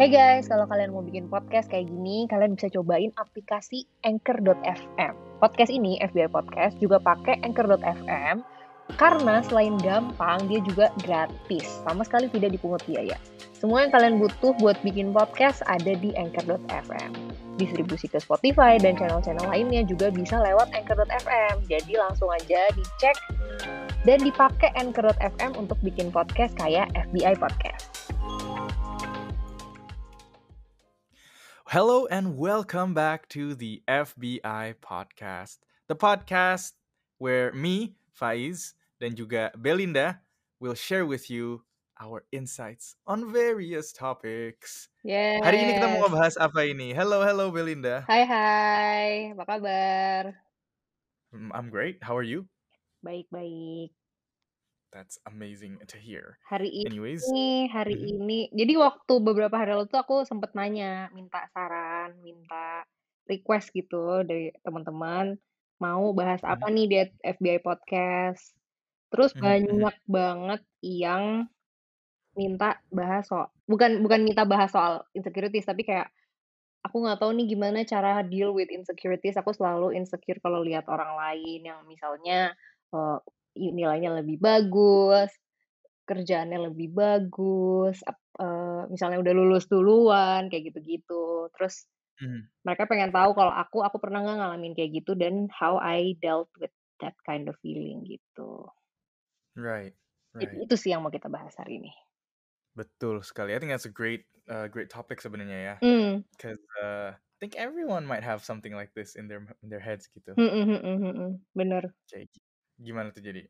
Hey guys, kalau kalian mau bikin podcast kayak gini, kalian bisa cobain aplikasi Anchor.fm. Podcast ini, FBI Podcast, juga pakai Anchor.fm karena selain gampang, dia juga gratis. Sama sekali tidak dipungut biaya. Semua yang kalian butuh buat bikin podcast ada di Anchor.fm. Distribusi ke Spotify dan channel-channel lainnya juga bisa lewat Anchor.fm. Jadi langsung aja dicek dan dipakai Anchor.fm untuk bikin podcast kayak FBI Podcast. Hello and welcome back to the FBI podcast. The podcast where me, Faiz, dan juga Belinda will share with you our insights on various topics. Yes. Hari ini kita mau ngebahas apa ini? Hello, hello Belinda. Hai hai, apa kabar? Mm, I'm great. How are you? Baik-baik. That's amazing to hear. Hari ini, Anyways, hari mhm. ini, jadi waktu beberapa hari lalu tuh aku sempet nanya, minta saran, minta request gitu dari teman-teman, mau bahas apa Mhm. nih di FBI Podcast. Terus Mhm, mhm. banyak banget yang minta bahas soal, bukan bukan minta bahas soal insecurities, tapi kayak aku nggak tahu nih gimana cara deal with insecurities. Aku selalu insecure kalau lihat orang lain yang misalnya i- nilainya lebih bagus, kerjaannya lebih bagus, ap- eh, misalnya udah lulus duluan, kayak gitu-gitu. Terus Mhm. mereka pengen tahu kalau aku, aku pernah nggak ngalamin kayak gitu dan how I dealt with that kind of feeling gitu. Right, Jadi right. itu sih yang mau kita bahas hari ini. Betul sekali. I think that's a great, uh, great topic sebenarnya ya. Hmm. Because uh, I think everyone might have something like this in their in their heads gitu. Hmm, hmm, hmm, hmm, hmm. Bener. Kayak gi- gimana tuh jadi?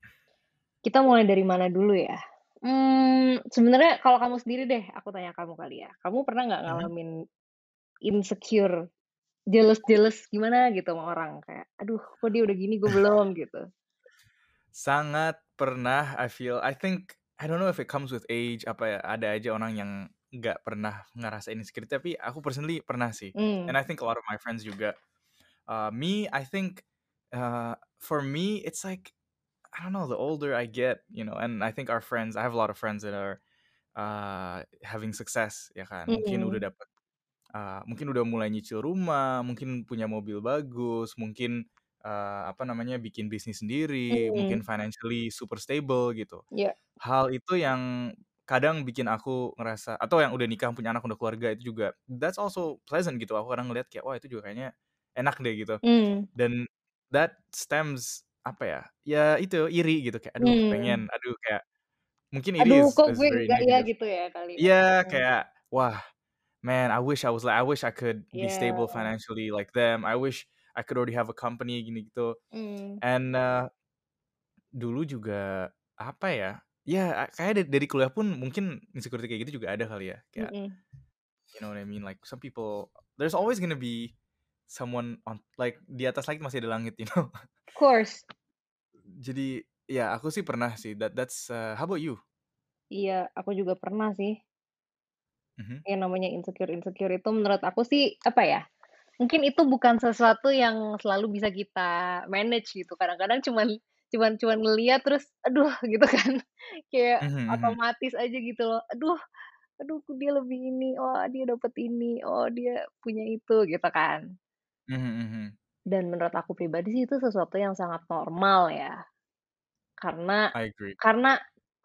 Kita mulai dari mana dulu ya? Hmm, sebenarnya kalau kamu sendiri deh, aku tanya kamu kali ya. Kamu pernah nggak Mhm. ngalamin insecure, jealous-jealous gimana gitu sama orang kayak, aduh, kok dia udah gini, gue belum gitu. Sangat pernah. I feel. I think. I don't know if it comes with age. Apa ya? Ada aja orang yang nggak pernah ngerasain insecurity. Tapi aku personally pernah sih. And Hmm. I think a lot of my friends juga. Uh, me, I think. Uh, for me, it's like I don't know. The older I get, you know, and I think our friends. I have a lot of friends that are uh, having success, ya kan. Mungkin Hmm. udah dapet. Uh, mungkin udah mulai nyicil rumah, mungkin punya mobil bagus, mungkin uh, apa namanya bikin bisnis sendiri, mungkin Hmm. financially super stable gitu. Ya. Hal itu yang kadang bikin aku ngerasa atau yang udah nikah punya anak udah keluarga itu juga that's also pleasant gitu. Aku kadang ngeliat kayak wah itu juga kayaknya enak deh gitu. Hmm. Dan that stems apa ya? Ya itu iri gitu kayak aduh Hmm. pengen, aduh kayak mungkin iri Aduh, is, kok is gue enggak ya gitu ya kali. Iya Hmm. kayak wah man I wish I was like I wish I could be Ya. stable financially like them. I wish I could already have a company gini gitu. Hmm. And uh, dulu juga apa ya? Ya kayak dari, dari kuliah pun mungkin insecurity kayak gitu juga ada kali ya. Kayak Mm-mm. you know what I mean? Like some people there's always gonna be someone on like di atas langit masih ada langit, you know. Of course. Jadi ya aku sih pernah sih. That that's uh, how about you? Iya, aku juga pernah sih. Mhm. Yang namanya insecure-insecure itu menurut aku sih apa ya? Mungkin itu bukan sesuatu yang selalu bisa kita manage gitu. Kadang-kadang cuman cuman cuman ngeliat terus aduh gitu kan. Kayak Mhm, mhm. otomatis aja gitu loh. Aduh, aduh dia lebih ini. Oh, dia dapet ini. Oh, dia punya itu gitu kan. Mhm, mhm. Dan menurut aku pribadi sih itu sesuatu yang sangat normal ya. Karena I agree. karena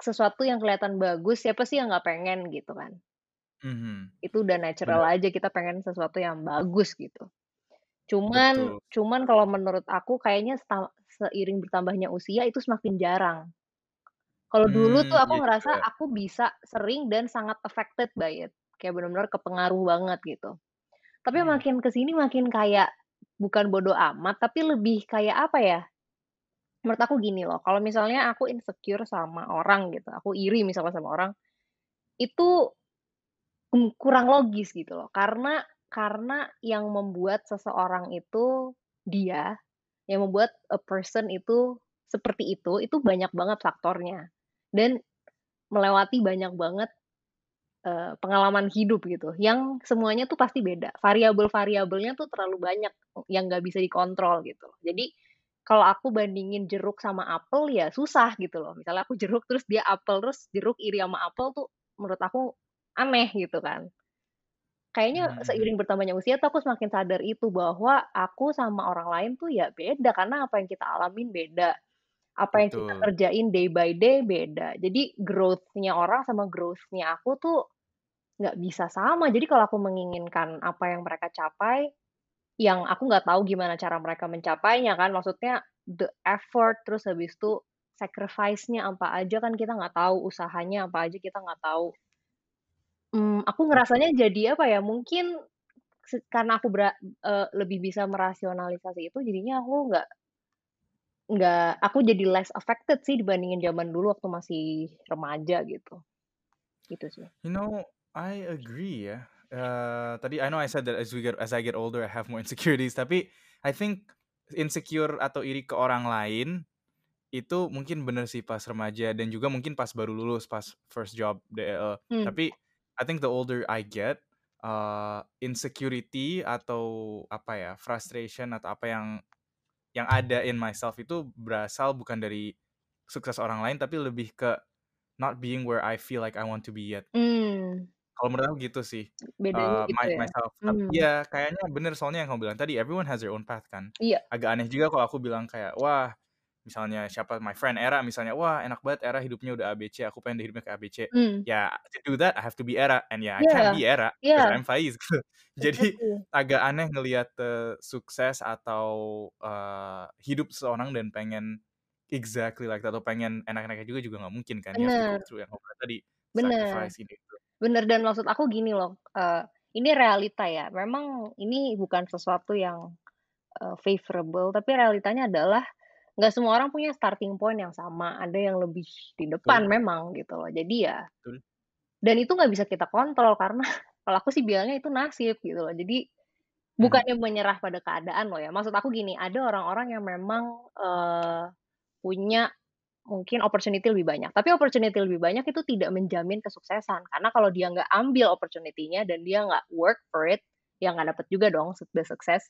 sesuatu yang kelihatan bagus siapa sih yang nggak pengen gitu kan. Mhm. Itu udah natural Bener. aja kita pengen sesuatu yang bagus gitu. Cuman Betul. cuman kalau menurut aku kayaknya seta seiring bertambahnya usia itu semakin jarang. Kalau dulu tuh Hmm, aku iya ngerasa juga. aku bisa sering dan sangat affected by it. Kayak bener-bener kepengaruh banget gitu. Tapi Mhm. makin ke sini makin kayak bukan bodo amat, tapi lebih kayak apa ya? Menurut aku gini loh, kalau misalnya aku insecure sama orang gitu, aku iri misalnya sama orang, itu kurang logis gitu loh. Karena karena yang membuat seseorang itu dia, yang membuat a person itu seperti itu, itu banyak banget faktornya. Dan melewati banyak banget, eee, pengalaman hidup gitu, yang semuanya tuh pasti beda. Variabel-variabelnya tuh terlalu banyak yang nggak bisa dikontrol gitu. Jadi kalau aku bandingin jeruk sama apel ya susah gitu loh. Misalnya aku jeruk terus dia apel, terus jeruk iri sama apel tuh menurut aku aneh gitu kan. kayaknya Mhm mhm. seiring bertambahnya usia tuh aku semakin sadar itu, bahwa aku sama orang lain tuh ya beda, karena apa yang kita alamin beda, apa yang kita kerjain day by day beda. Jadi growth-nya orang sama growth-nya aku tuh nggak bisa sama. Jadi kalau aku menginginkan apa yang mereka capai, yang aku nggak tahu gimana cara mereka mencapainya kan, maksudnya the effort, terus habis itu sacrifice-nya apa aja kan kita nggak tahu, usahanya apa aja kita nggak tahu. Mmm, aku ngerasanya jadi apa ya, mungkin karena aku bera eee, lebih bisa merasionalisasi itu jadinya aku nggak nggak aku jadi less affected sih dibandingin zaman dulu waktu masih remaja gitu. Gitu sih. You know, I agree ya. Eee, tadi I know I said that as we get as I get older I have more insecurities, tapi I think insecure atau iri ke orang lain, itu mungkin bener sih pas remaja dan juga mungkin pas baru lulus, pas first job de eee, Mmm. tapi I think the older I get, eee, insecurity atau apa ya, frustration atau apa yang yang ada in myself itu berasal bukan dari sukses orang lain, tapi lebih ke not being where I feel like I want to be yet. Mmm. Kalau menurut aku gitu sih, Bedanya eee, gitu my ya? myself. Tap Mmm. iya, kayaknya bener soalnya yang kamu bilang tadi, everyone has their own path kan. Iya. Agak aneh juga kalau aku bilang kayak, wah, misalnya siapa, my friend Era misalnya, "Wah, enak banget Era hidupnya udah A, B, C, aku pengen hidupnya kayak A, B, C." Mmm. Ya, to do that I have to be Era, and ya I can't Iya be Era, because iya. I'm Faiz gitu. Jadi agak aneh ngelihat, eee, sukses atau, eee, hidup seseorang dan pengen exactly like that atau pengen enak-enaknya juga juga nggak mungkin kan, Bener. through yang kamu bilang tadi, Bener. sacrifice ini itu. Bener dan maksud aku gini loh, eee, ini realita ya, memang ini bukan sesuatu yang, eee, favorable, tapi realitanya adalah nggak semua orang punya starting point yang sama, ada yang lebih di Betul. depan memang gitu loh. Jadi ya Betul. dan itu nggak bisa kita kontrol karena kalau aku sih bilangnya itu nasib gitu loh. Jadi Mhm. bukannya menyerah pada keadaan loh ya, maksud aku gini, ada orang-orang yang memang, eee, punya mungkin opportunity lebih banyak, tapi opportunity lebih banyak itu tidak menjamin kesuksesan, karena kalau dia nggak ambil opportunity-nya dan dia nggak work for it, ya nggak dapet juga dong the success.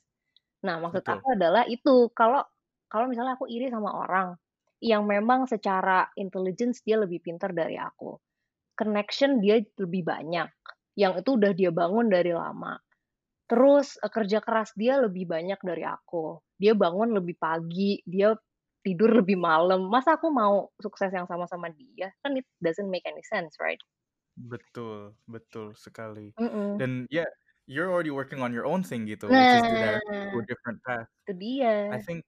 Nah, maksud Betul. aku adalah itu, kalau kalau misalnya aku iri sama orang yang memang secara intelligence dia lebih pintar dari aku, connection dia lebih banyak, yang itu udah dia bangun dari lama, terus, eee, kerja keras dia lebih banyak dari aku, dia bangun lebih pagi, dia tidur lebih malam, masa aku mau sukses yang sama sama dia? Kan it doesn't make any sense, right? Betul betul sekali. Mhm. Dan ya, you're already working on your own thing gitu, which is Nah, to a different path. itu dia. I think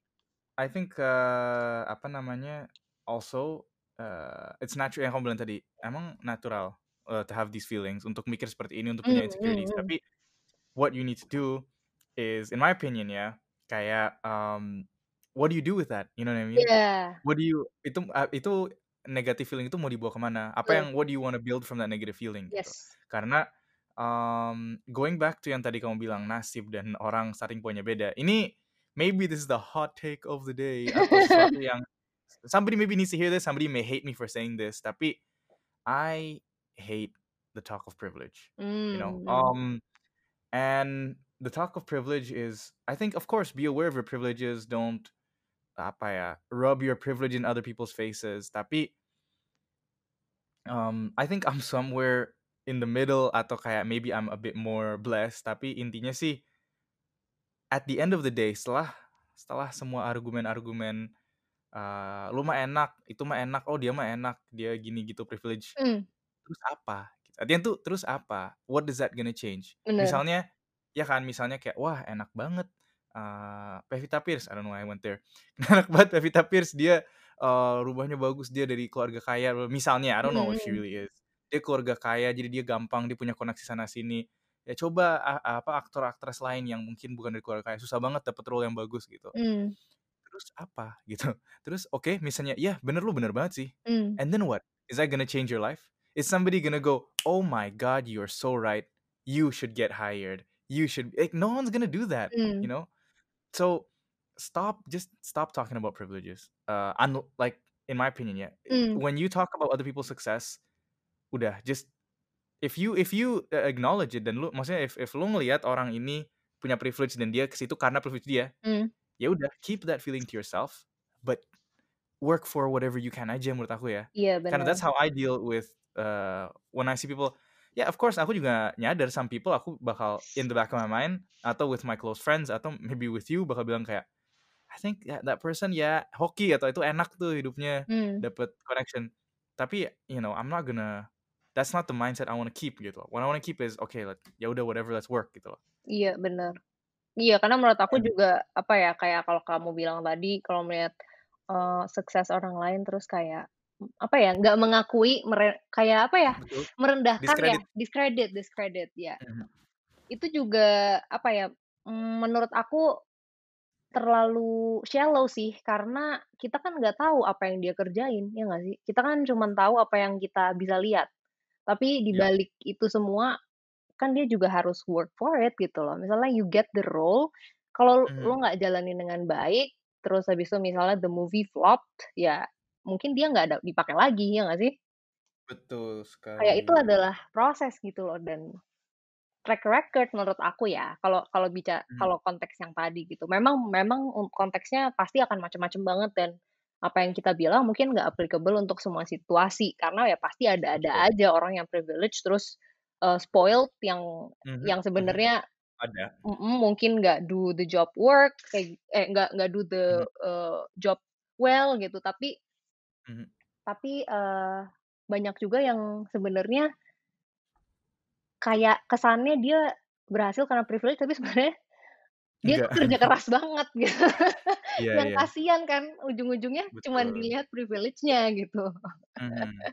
I think, eee, apa namanya, also, eee, it's natural yang kamu bilang tadi, emang natural, eee, to have these feelings, untuk mikir seperti ini, untuk punya insecurities, mhm. tapi what you need to do is, in my opinion ya, kayak, mmm, what do you do with that? You know what I mean? Iya. What do you itu, eee, itu negative feeling itu mau dibawa ke mana? Apa Betul. yang what do you wanna build from that negative feeling gitu. Yes. Karena, mmm, going back to yang tadi kamu bilang nasib dan orang starting point-nya beda, ini maybe this is the hot take of the day atau sesuatu yang somebody maybe needs to hear this, somebody may hate me for saying this, tapi I hate the talk of privilege, you know? Mhm. Um, and the talk of privilege is I think of course be aware of your privileges, don't, apa ya, rub your privilege in other people's faces, tapi um, I think I'm somewhere in the middle atau kayak maybe I'm a bit more blessed, tapi intinya sih at the end of the day, setelah setelah semua argumen-argumen, eee, "Lu mah enak, itu mah enak, oh dia mah enak, dia gini gitu privilege." Mmm. Terus apa? At the end tuh, terus apa? What does that gonna change? Bener. Misalnya ya kan, misalnya kayak, wah enak banget, eee, Pevita Pierce, I don't know why I went there. Enak banget Pevita Pierce, dia, eee, rumahnya bagus, dia dari keluarga kaya, misalnya, I don't know if she mhm. really is. Dia keluarga kaya, jadi dia gampang, dia punya koneksi sana sini. Ya coba, a apa, aktor-aktris lain yang mungkin bukan dari keluarga kaya, susah banget dapet role yang bagus gitu. Mmm. Terus apa? Gitu. Terus oke, misalnya, "Iya bener lu bener banget sih." Mmm. And then what? Is that gonna change your life? Is somebody gonna go, "Oh my god, you're so right. You should get hired. You should" like, no one's gonna do that, you Mmm. know? So, stop just stop talking about privileges. Eee, un like, in my opinion ya, Mmm. when you talk about other people's success, udah just if you if you a acknowledge it dan lu maksudnya if if lu ngelihat orang ini punya privilege dan dia ke situ karena privilege dia, Mmm. ya udah keep that feeling to yourself, but work for whatever you can aja menurut aku ya. Iya Karena that's how I deal with, eee, when I see people ya of course aku juga nyadar some people aku bakal in the back of my mind atau with my close friends atau maybe with you bakal bilang kayak I think that, that person ya hoki atau itu enak tuh hidupnya Hmm. dapat connection tapi you know I'm not gonna that's not the mindset I want to keep gitu loh. what I want to keep is okay let ya udah whatever let's work gitu loh Iya, bener. Iya, karena menurut aku And- juga, apa ya, kayak kalau kamu bilang tadi, kalau melihat, eee, sukses orang lain terus kayak, apa ya, nggak mengakui, mere kayak apa ya, betul merendahkan ya, Discredit. discredit discredit, ya. Mhm. Itu juga, apa ya, mmm, menurut aku terlalu shallow sih, karena kita kan nggak tahu apa yang dia kerjain, ya nggak sih? Kita kan cuman tahu apa yang kita bisa lihat. Tapi di Yap. balik itu semua, kan dia juga harus work for it gitu loh. Misalnya you get the role, kalau lo Mhm. nggak jalanin dengan baik, terus habis itu misalnya the movie flopped, ya mungkin dia nggak ada dipakai lagi, ya nggak sih? betul Kayak itu sekali adalah proses gitu loh dan track record menurut aku ya, kalau kalau bica Mhm. kalau konteks yang tadi gitu. Memang memang konteksnya pasti akan macem-macem banget dan apa yang kita bilang mungkin nggak applicable untuk semua situasi, karena ya pasti ada-ada betul aja orang yang privilege terus, eee, spoiled yang Mhm yang mhm. sebenarnya ada mungkin nggak do the job work, kayak eh, nggak nggak do the, Mhm. eee, job well gitu, tapi Mhm. tapi, eee, banyak juga yang sebenarnya kayak kesannya dia berhasil karena privilege, tapi sebenarnya dia Enggak. kerja keras banget gitu. Iya Yang iya. kasihan kan ujung-ujungnya cuman Betul. dilihat privilege-nya gitu. Mhm.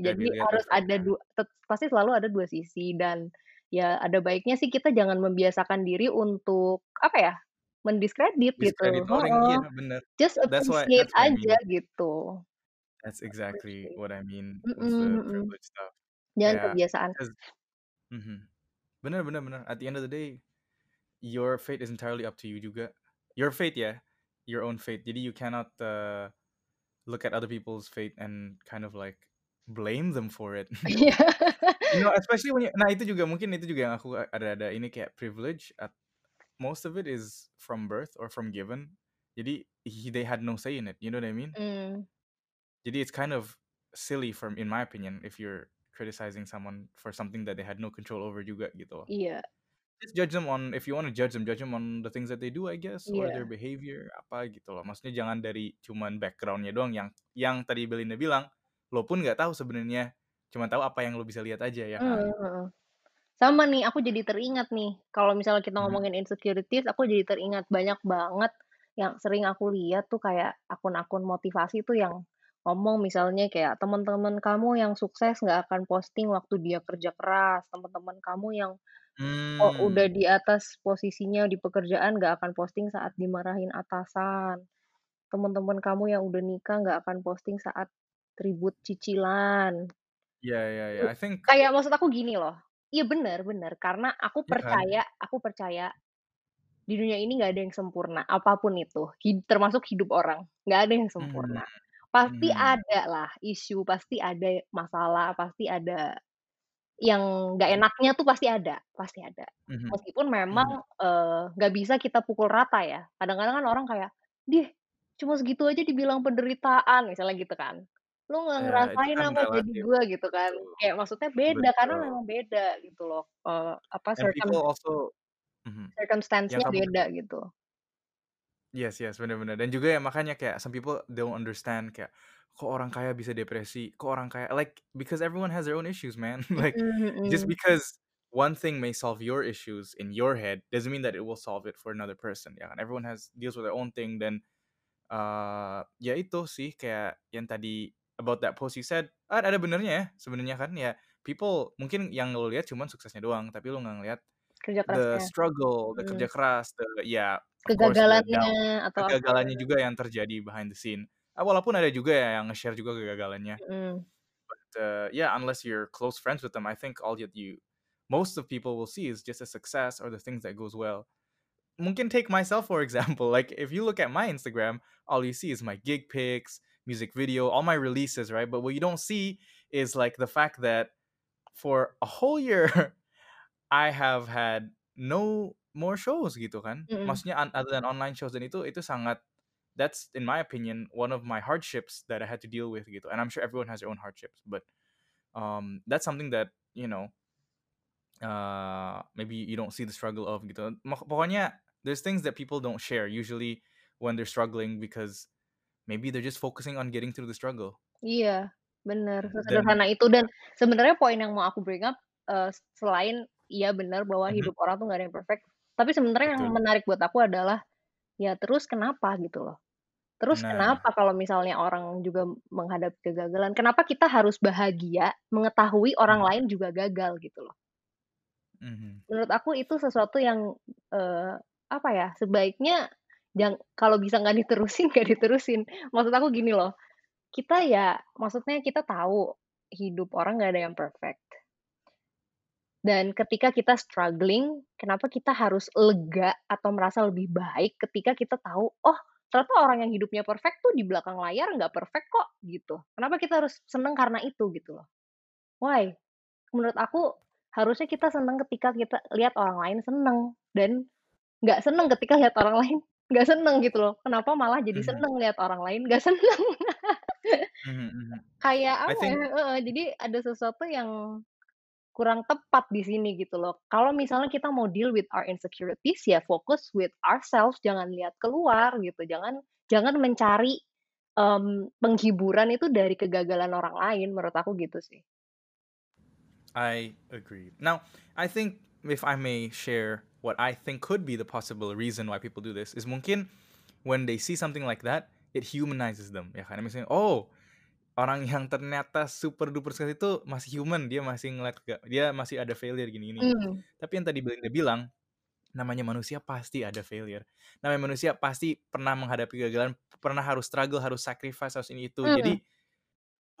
Nggak Jadi dilihat harus ada effortnya. du tet pasti selalu ada 2 sisi dan ya ada baiknya sih kita jangan membiasakan diri untuk, apa ya, mendiskredit gitu. Discredit orang, Heeh. iya bener. Just That's why appreciate that's what I aja mean. gitu. That's exactly what I mean with the privilege stuff. Jangan Kayak kebiasaan. 'cause mhm. Bener bener bener. At the end of the day, your fate is entirely up to you juga. Your fate ya, your own fate. Jadi you cannot, uh, look at other people's fate and kind of like blame them for it. Iya. You know, especially when you nah itu juga mungkin itu juga yang aku ada-ada ini kayak privilege at most of it is from birth or from given. Jadi he they had no say in it, you know what I mean? Mmm. Jadi it's kind of silly from in my opinion if you're criticizing someone for something that they had no control over juga gitu. Iya. Just judge them on if you wanna judge them, judge them on the things that they do I guess or their Iya. behavior apa gitu loh. Maksudnya jangan dari cuman background-nya doang yang yang tadi Belinda bilang, lo pun nggak tahu sebenarnya, cuma tahu apa yang lo bisa lihat aja ya kan? Heeh heeh. Sama nih, aku jadi teringat nih, kalau misalnya kita Mhm. ngomongin insecurities, aku jadi teringat banyak banget yang sering aku lihat tuh kayak akun-akun motivasi tuh yang ngomong misalnya kayak, "Teman-teman kamu yang sukses nggak akan posting waktu dia kerja keras, teman-teman kamu yang oh udah Mmm. di atas posisinya di pekerjaan nggak akan posting saat dimarahin atasan. Teman-teman kamu yang udah nikah nggak akan posting saat ribut cicilan." Iya iya iya. Eee, I think kayak maksud aku gini loh, iya bener bener, karena aku Iya kan? percaya aku percaya di dunia ini nggak ada yang sempurna, apa pun itu, hid termasuk hidup orang, nggak ada yang Mhm sempurna. Pasti mhm. ada lah isu, pasti ada masalah, pasti ada yang nggak enaknya tuh pasti ada pasti ada. Mhm. Meskipun memang, Mhm. eee, nggak bisa kita pukul rata ya, kadang-kadang kan orang kayak, "Dih, cuma segitu aja dibilang penderitaan," misalnya gitu kan. "Lu nggak Ya, itu ngerasain kan apa jadi relatif. gue?" Gitu kan. Betul. Kayak maksudnya beda, karena Betul. memang beda gitu loh, eee, apa, And circum people also mhm, yang circumstance-nya kamu beda gitu. Yes yes, bener. Dan juga ya makanya kayak some people don't understand kayak, kok orang kaya bisa depresi, kok orang kaya like because everyone has their own issues man. Like Mhm just mhm. because one thing may solve your issues in your head doesn't mean that it will solve it for another person ya kan. Everyone has deals with their own thing dan, eee, ya itu sih kayak yang tadi about that post you said, ah, ada benernya ya sebenarnya kan ya people mungkin yang lo lihat cuman suksesnya doang, tapi lo nggak ngelihat Kerja the kerasnya. struggle, the kerja Mhm. keras, the ya course the Kegagalannya down atau apa kegagalannya gitu. juga yang terjadi behind the scene. Ah, walaupun ada juga ya yang nge-share juga kegagalannya. Mhm. But, uh, yeah, unless you're close friends with them, I think all that you most of people will see is just the success or the things that goes well. Mungkin take myself for example, like if you look at my Instagram, all you see is my gig pics, music video, all my releases, right? But what you don't see is like the fact that for a whole year I have had no more shows gitu kan. Mhm. Maksudnya un other than online shows dan itu itu sangat that's in my opinion one of my hardships that I had to deal with gitu. And I'm sure everyone has their own hardships, but um, that's something that, you know, uh, maybe you don't see the struggle of gitu. Pokoknya there's things that people don't share usually when they're struggling because maybe they're just focusing on getting through the struggle. Iya, bener, Dan sesederhana itu dan sebenarnya poin yang mau aku bring up, eee, selain iya benar bahwa Mhm. hidup orang tuh nggak ada yang perfect, tapi sebenarnya yang menarik buat aku adalah, ya terus kenapa gitu loh. Terus Nah, kenapa kalau misalnya orang juga menghadapi kegagalan, kenapa kita harus bahagia mengetahui orang Mhm. lain juga gagal gitu loh. mhm. Menurut aku itu sesuatu yang, eee, apa ya, sebaiknya jang kalau bisa nggak diterusin, nggak diterusin. Maksud aku gini loh, kita ya maksudnya kita tahu hidup orang nggak ada yang perfect. Dan ketika kita struggling, kenapa kita harus lega atau merasa lebih baik ketika kita tahu, oh ternyata orang yang hidupnya perfect tuh di belakang layar nggak perfect kok gitu. Kenapa kita harus seneng karena itu gitu loh. Why? Menurut aku harusnya kita seneng ketika kita lihat orang lain seneng dan nggak seneng ketika lihat orang lain nggak seneng gitu loh. Kenapa malah jadi Mhm. seneng lihat orang lain nggak seneng? Mhm, mhm. Kayak apa ya jadi ada sesuatu yang kurang tepat di sini gitu loh. Kalau misalnya kita mau deal with our insecurities, ya fokus with ourselves, jangan lihat keluar gitu. Jangan jangan mencari, mmm, penghiburan itu dari kegagalan orang lain, menurut aku gitu sih. I agree. Now, I think if I may share what I think could be the possible reason why people do this is mungkin when they see something like that, it humanizes them. Ya kan? Misalnya, oh, orang yang ternyata super duper sukses itu masih human, dia masih ngeliat dia masih ada failure gini-gini. Mmm. Tapi yang tadi Belinda bilang, namanya manusia pasti ada failure. Namanya manusia pasti pernah menghadapi kegagalan, pernah harus struggle, harus sacrifice, harus ini itu. Mmm. Jadi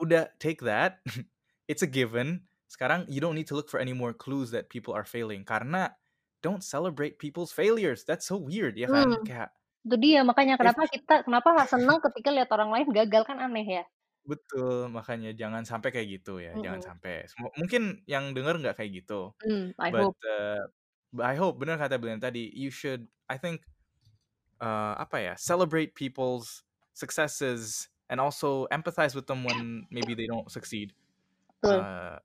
udah take that, it's a given. Sekarang you don't need to look for any more clues that people are failing karena don't celebrate people's failures. That's so weird ya kan? Mmm. Kayak Itu dia, makanya kenapa kita kenapa seneng ketika lihat orang lain gagal, kan aneh ya? Betul, makanya jangan sampai kayak gitu ya, jangan Mhm. sampai. Semo- Mungkin yang denger nggak kayak gitu, Mmm, I but hope. uh, but I hope benar kata Belen tadi, you should I think uh, apa ya, celebrate people's successes and also empathize with them when maybe they don't succeed. Betul. Uh,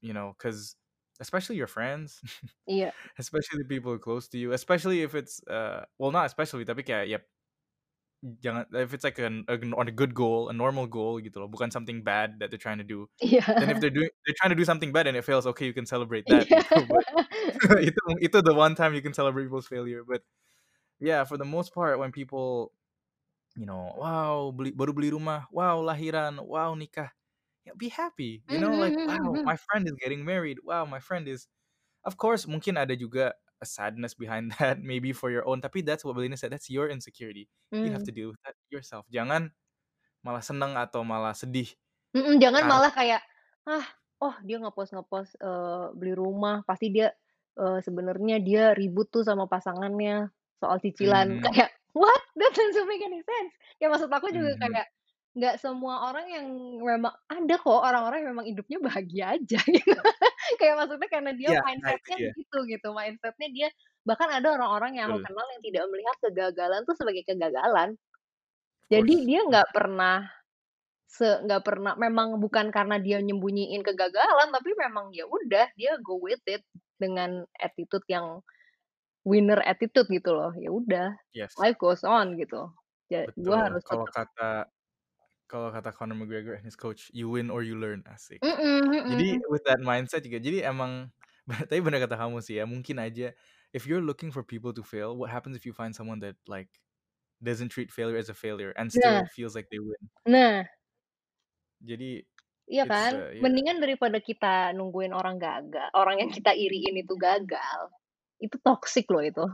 you know, because especially your friends, Iya. especially the people close to you, especially if it's uh, well not especially tapi kayak ya jangan if it's like an, a, on a good goal, a normal goal gitu loh, bukan something bad that they're trying to do. Iya. Then if they're doing they're trying to do something bad and it fails, okay, you can celebrate that Iya. gitu. But itu itu the one time you can celebrate people's failure. But yeah, for the most part, when people, you know, wow, beli, baru beli rumah, wow, lahiran, wow, nikah, yeah, be happy. You know, like, mhm wow, mhm. my friend is getting married. Wow, my friend is, of course, mungkin ada juga a sadness behind that, maybe for your own. Tapi that's what Belina said. That's your insecurity. You have to deal with that yourself. Jangan malah seneng atau malah sedih. Mhm, jangan Karena malah kayak, ah, oh dia nge-post nge-post, eee, beli rumah, pasti dia, eee, sebenarnya dia ribut tuh sama pasangannya soal cicilan. Mhm, Kayak, what? That doesn't make any sense. Ya maksud aku juga mhm. kayak, nggak semua orang yang memang ada kok orang-orang yang memang hidupnya bahagia aja gitu. Kayak maksudnya karena dia Iya, nah itu mindset-nya dia. begitu gitu, mindset-nya dia bahkan ada orang-orang yang aku kenal yang tidak melihat kegagalan tuh sebagai kegagalan. Jadi dia nggak pernah se nggak pernah memang bukan karena dia nyembunyiin kegagalan, tapi memang ya udah dia go with it dengan attitude yang winner attitude gitu loh. Ya udah, Yes. life goes on gitu. Ya gua harus Kalau tetap kata kalau kata Conor McGregor and his coach, you win or you learn, asik. Mhm Jadi mhm. with that mindset juga, jadi emang tapi benar kata kamu sih ya, mungkin aja if you're looking for people to fail, what happens if you find someone that like doesn't treat failure as a failure and Nah still feels like they win? nah, Jadi iya kan? uh, yeah, Mendingan daripada kita nungguin orang gagal orang yang kita iriin itu gagal, itu toxic loh itu.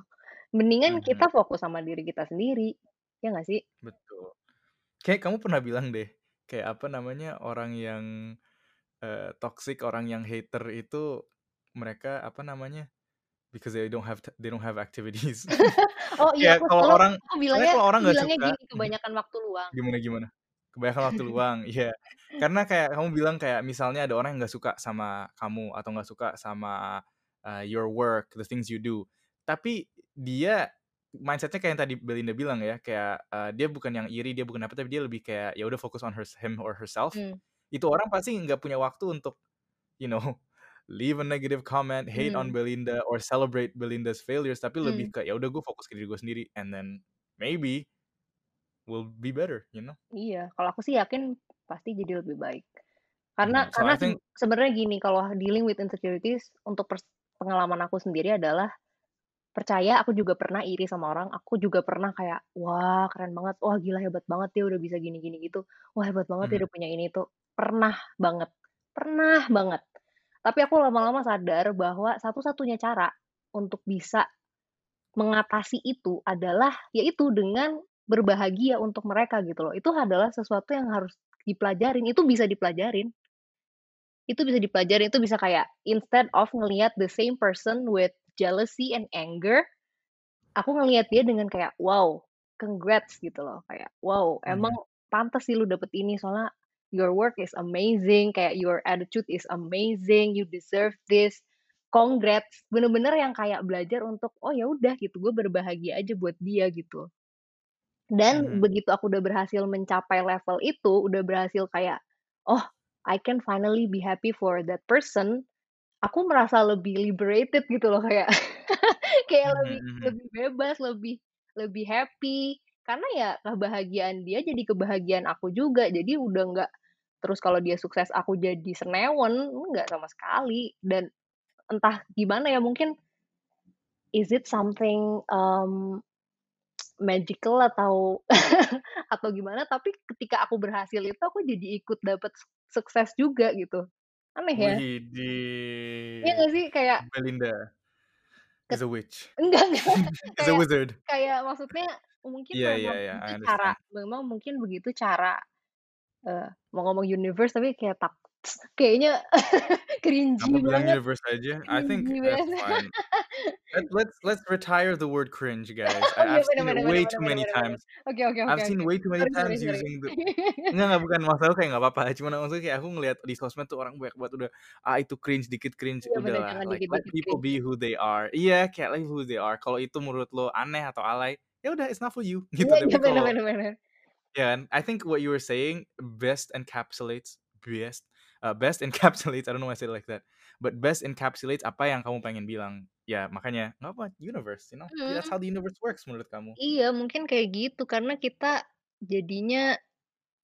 Mendingan mhm, kita fokus sama diri kita sendiri, ya nggak sih? betul. Kayak kamu pernah bilang deh, kayak apa namanya orang yang eh, toxic, orang yang hater itu mereka apa namanya? Because they don't have they don't have activities. Oh iya, aku kalau selalu orang aku bilangnya kalau orang nggak bilangnya suka gini, kebanyakan waktu luang. gimana gimana? Kebanyakan waktu luang, iya. Karena kayak kamu bilang kayak misalnya ada orang yang nggak suka sama kamu atau nggak suka sama uh, your work, the things you do. Tapi dia mindsetnya kayak yang tadi Belinda bilang ya, kayak uh, dia bukan yang iri, dia bukan apa, tapi dia lebih kayak ya udah fokus on her, him or herself. Mmm. Itu orang pasti nggak punya waktu untuk, you know, leave a negative comment, hate on Hmm. Belinda or celebrate Belinda's failures, tapi lebih Hmm. ke ya udah gue fokus ke diri gue sendiri and then maybe will be better, you know? Iya, kalau aku sih yakin pasti jadi lebih baik. Karena Mhm, so karena think sebenarnya gini, kalau dealing with insecurities untuk pengalaman aku sendiri adalah, percaya aku juga pernah iri sama orang, aku juga pernah kayak, "Wah keren banget, wah gila hebat banget dia udah bisa gini gini gitu, wah hebat banget dia Mhm. udah punya ini itu." Pernah banget pernah banget. Tapi aku lama-lama sadar bahwa satu-satunya cara untuk bisa mengatasi itu adalah, ya itu dengan berbahagia untuk mereka gitu loh. Itu adalah sesuatu yang harus dipelajarin, itu bisa dipelajarin. Itu bisa dipelajarin, itu bisa kayak instead of ngelihat the same person with jealousy and anger, aku ngelihat dia dengan kayak, "Wow, congrats," gitu loh, kayak, "Wow, emang Mhm. pantes sih lu dapet ini, soalnya your work is amazing, kayak your attitude is amazing, you deserve this, congrats." Bener-bener yang kayak belajar untuk, "Oh ya udah," gitu, "gue berbahagia aja buat dia," gitu. Dan Mhm. begitu aku udah berhasil mencapai level itu, udah berhasil kayak, "Oh, I can finally be happy for that person," aku merasa lebih liberated gitu loh, kayak kayak Mhm lebih mhm. lebih bebas, lebih lebih happy. Karena ya kebahagiaan dia jadi kebahagiaan aku juga, jadi udah nggak terus kalau dia sukses aku jadi senewen, enggak sama sekali. Dan entah gimana ya, mungkin is it something, mmm, magical atau atau gimana, tapi ketika aku berhasil itu aku jadi ikut dapet suk sukses juga gitu. Aneh ya? Iya Widih, nggak sih? Kayak Belinda is a witch. enggak enggak, Is a wizard. kayak maksudnya mungkin Iya iya memang iya, I itu cara memang mungkin begitu cara, eee, mau ngomong universe tapi kayak tak kayaknya Kamu cringy bilang banget universe aja, I think that's fine. Let let's let's retire the word cringe, guys. I I've seen it way too many times. Oke oke oke I've seen way too many times using the enggak enggak, bukan masalah kayak nggak apa-apa, cuman maksudnya kayak aku ngelihat di sosmed tuh orang banyak banget udah, ah itu cringe, dikit cringe, bener, udahlah, jangan like let people be who they are. Iya, kayak let who they are. Kalau itu menurut lo aneh atau alay, ya udah it's not for you gitu. Iya bener bener. ya kan, I think what you were saying best encapsulates best, eee, best encapsulates, I don't know why I say it like that, but best encapsulates apa yang kamu pengen bilang. Ya makanya nggak apa, universe, you know, that's Mhm. how the universe works menurut kamu. Iya, mungkin kayak gitu, karena kita jadinya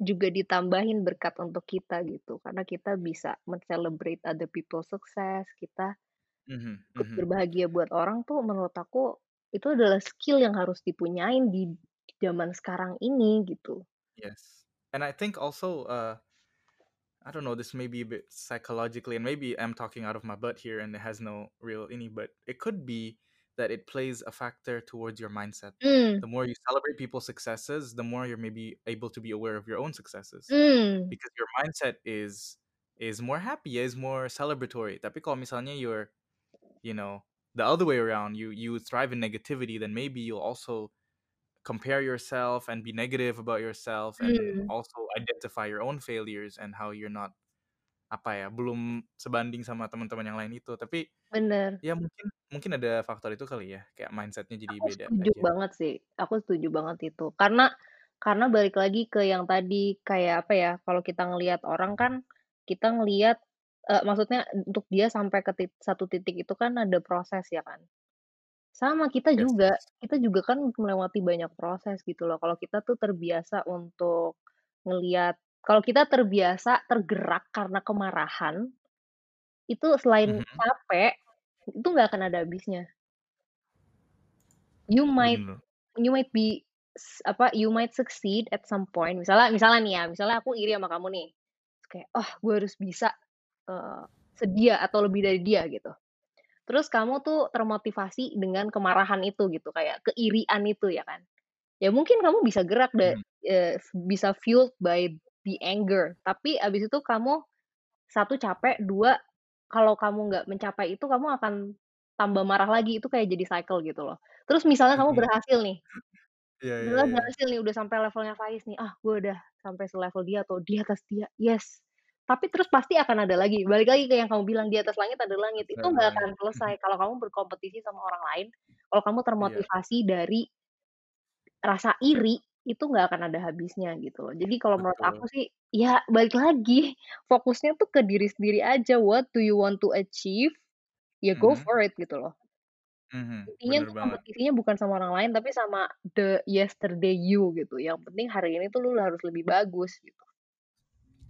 juga ditambahin berkat untuk kita gitu, karena kita bisa men-celebrate other people sukses, kita Mhm ikut mhm. berbahagia buat orang tuh menurut aku itu adalah skill yang harus dipunyain di zaman sekarang ini gitu. Yes, and I think also, uh, I don't know, this may be a bit psychologically, and maybe I'm talking out of my butt here and it has no real any, but it could be that it plays a factor towards your mindset. Mmm. The more you celebrate people's successes, the more you're maybe able to be aware of your own successes. Mmm. Because your mindset is is more happy, is more celebratory. Tapi kalau misalnya you're, you know, the other way around, you you thrive in negativity, then maybe you'll also compare yourself and be negative about yourself and Mmm. also identify your own failures and how you're not, apa ya, belum sebanding sama teman-teman yang lain itu. Tapi Bener. ya mungkin mungkin ada faktor itu kali ya, kayak mindset-nya jadi Aku beda setuju aja. banget sih, aku setuju banget itu. Karena karena balik lagi ke yang tadi, kayak apa ya, kalau kita ngelihat orang kan, kita ngelihat, eee, maksudnya untuk dia sampai ke tit satu titik itu kan ada proses ya kan. Sama kita Yes. juga, kita juga kan melewati banyak proses gitu loh. Kalau kita tuh terbiasa untuk ngelihat kalau kita terbiasa tergerak karena kemarahan, itu selain Mhm. capek, itu nggak akan ada habisnya. You might Bener. you might be s apa, you might succeed at some point, misalnya misalnya nih ya, misalnya aku iri sama kamu nih, terus kayak, "Oh, gue harus bisa, eee, sedia atau lebih dari dia," gitu. Terus kamu tuh termotivasi dengan kemarahan itu gitu, kayak keirian itu ya kan. Ya mungkin kamu bisa gerak da Mhm. eee, bisa fueled by the anger, tapi habis itu kamu, 1 capek, 2 kalau kamu nggak mencapai itu kamu akan tambah marah lagi, itu kayak jadi cycle gitu loh. Terus misalnya kamu Mhm. berhasil nih, iya misalnya iya. berhasil nih udah sampai levelnya Faiz nih, "Ah, gue udah sampai selevel dia atau di atas dia, yes." Tapi terus pasti akan ada lagi, balik lagi ke yang kamu bilang, di atas langit ada langit, itu nggak akan langit. selesai kalau kamu berkompetisi sama orang lain, kalau kamu Iya. termotivasi dari rasa iri itu nggak akan ada habisnya gitu loh. Jadi kalau menurut aku sih, ya balik lagi, fokusnya tuh ke diri sendiri aja, what do you want to achieve, ya go Mhm. for it gitu loh. Mhm, Intinya banget. kompetisinya bukan sama orang lain, tapi sama the yesterday you gitu, yang penting hari ini tuh lu harus lebih bagus gitu.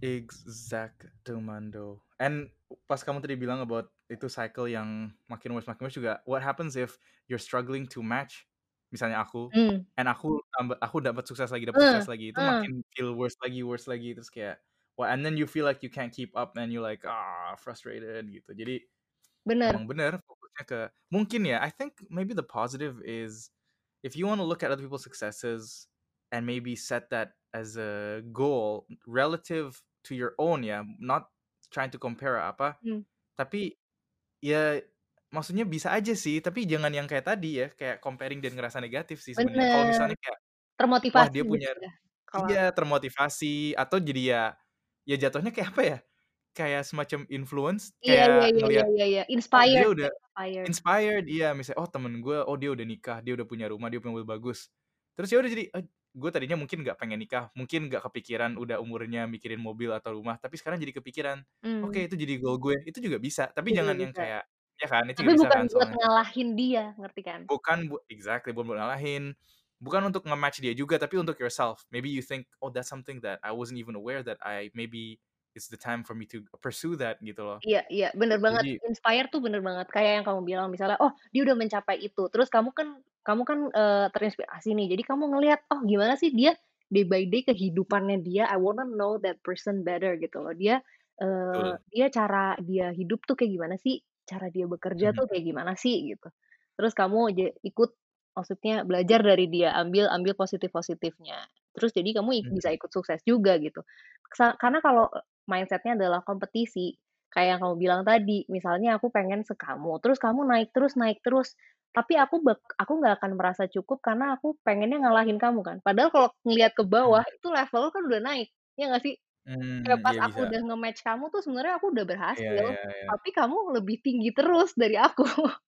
Exactemando. And pas kamu tadi bilang about itu cycle yang makin worse makin worse juga, what happens if you're struggling to match, misalnya aku, Mmm. and aku aku dapat sukses lagi dapat Heeh sukses lagi, itu heeh. makin feel worse lagi worse lagi, terus kayak, wah and then you feel like you can't keep up and you like, ah, frustrated gitu. Jadi, Bener. emang bener fokusnya ke mungkin ya, I think maybe the positive is, if you wanna look at other people's successes, and maybe set that as a goal relative to your own ya, not trying to compare apa, Mmm. tapi, ya maksudnya bisa aja sih, tapi jangan yang kayak tadi ya, kayak comparing dan ngerasa negatif sih sebenarnya. Kalau misalnya kayak, wah Termotivasi dia gitu punya ya, kalau iya termotivasi, atau jadi ya ya jatuhnya kayak apa ya, kayak semacam influence, Iya iya kayak iya iya ngelihat, iya iya, oh dia inspired ya, udah inspired. inspired, iya misalnya, oh temen gue, oh dia udah nikah, dia udah punya rumah, dia punya mobil bagus. Terus ya udah jadi, eh, gue tadinya mungkin nggak pengen nikah, mungkin nggak kepikiran udah umurnya mikirin mobil atau rumah, tapi sekarang jadi kepikiran, oke Mmm. itu jadi goal gue, itu juga bisa, tapi Bisa jangan yang bisa. kayak ya kan, itu Tapi bisa bukan kan buat soalnya. ngalahin dia, ngerti kan? Bukan bu exactly, bukan buat ngalahin, bukan untuk nge-match dia juga, tapi untuk yourself. Maybe you think, oh that's something that I wasn't even aware that I maybe it's the time for me to pursue that gitu loh. Iya iya, bener banget, Jadi inspire tuh bener banget, kayak yang kamu bilang misalnya, oh dia udah mencapai itu, terus kamu kan kamu kan, eee, terinspirasi nih, jadi kamu ngelihat, oh gimana sih dia day by day kehidupannya dia, I wanna know that person better gitu loh. Dia, Betul. dia cara dia hidup tuh kayak gimana sih, cara dia bekerja Mhm. tuh kayak gimana sih, gitu. Terus kamu ja ikut, maksudnya belajar dari dia, ambil ambil positif-positifnya. Terus jadi kamu ik bisa Mhm. ikut sukses juga gitu. Karena kalau mindset-nya adalah kompetisi, kayak yang kamu bilang tadi, misalnya aku pengen sekamu, terus kamu naik terus naik terus, tapi aku aku nggak akan merasa cukup karena aku pengennya ngalahin kamu kan. Padahal kalau ngelihat ke bawah, Mhm. itu level kan udah naik, ya nggak sih? Kayak Mmm, pas iya aku bisa. udah nge-match kamu tuh sebenarnya aku udah Iya berhasil, iya iya. tapi kamu lebih tinggi terus dari aku.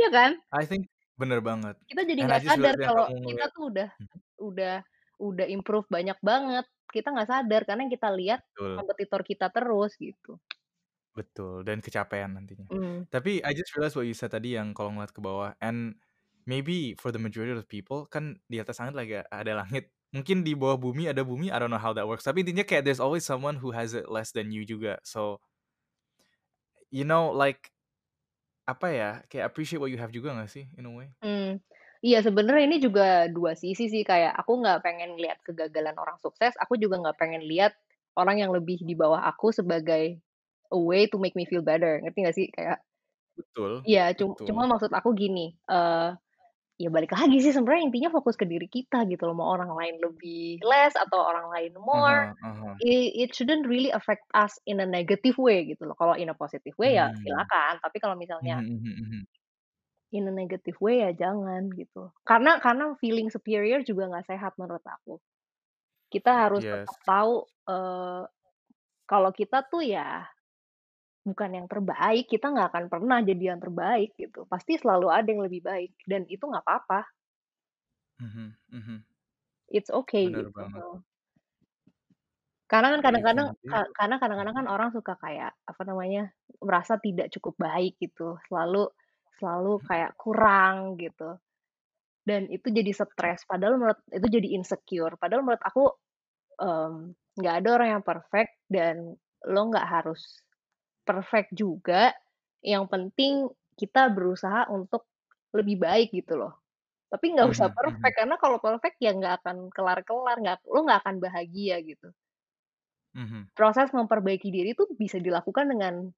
Iya kan? I think bener banget, Kita jadi nggak sadar kalau kita tuh udah mhm. udah udah improve banyak banget, kita nggak sadar karena yang kita lihat Betul. kompetitor kita terus, gitu. Betul, dan kecapean nantinya. Mmm. Tapi I just realized what you said tadi yang kalau ngeliat ke bawah, and maybe for the majority of people, kan di atas langit lagi ada langit, mungkin di bawah bumi ada bumi, I don't know how that works, tapi intinya kayak there's always someone who has it less than you juga. So you know like, apa ya, kayak appreciate what you have juga nggak sih, in a way? Mmm, iya sebenarnya ini juga dua sisi sih, kayak aku nggak pengen lihat kegagalan orang sukses, aku juga nggak pengen lihat orang yang lebih di bawah aku sebagai a way to make me feel better, ngerti nggak sih? Kayak Betul iya, cu cuma maksud aku gini, eee, ya balik lagi sih sebenarnya intinya fokus ke diri kita gitu loh, mau orang lain lebih less atau orang lain more, hah ah hah. i it shouldn't really affect us in a negative way gitu loh. Kalau in a positive way ya Mmm. silakan, tapi kalau misalnya Mhm mhm mhm. In a negative way ya jangan gitu. Karena karena feeling superior juga nggak sehat menurut aku. Kita harus Yes. tetap tahu, eee, kalau kita tuh ya bukan yang terbaik, kita nggak akan pernah jadi yang terbaik gitu, pasti selalu ada yang lebih baik dan itu nggak apa-apa. Mhm mhm. It's okay Bener gitu, banget. Karena kan We kadang-kadang karena kadang-kadang kan orang suka kayak, apa namanya, merasa tidak cukup baik gitu, selalu selalu kayak kurang gitu, dan itu jadi stres, padahal menurut itu jadi insecure, padahal menurut aku, mmm, nggak ada orang yang perfect dan lo nggak harus perfect juga, yang penting kita berusaha untuk lebih baik gitu loh. Tapi nggak usah perfect, karena kalau perfect ya nggak akan kelar-kelar, nggak lo nggak akan bahagia gitu. Mhm. Proses memperbaiki diri itu bisa dilakukan dengan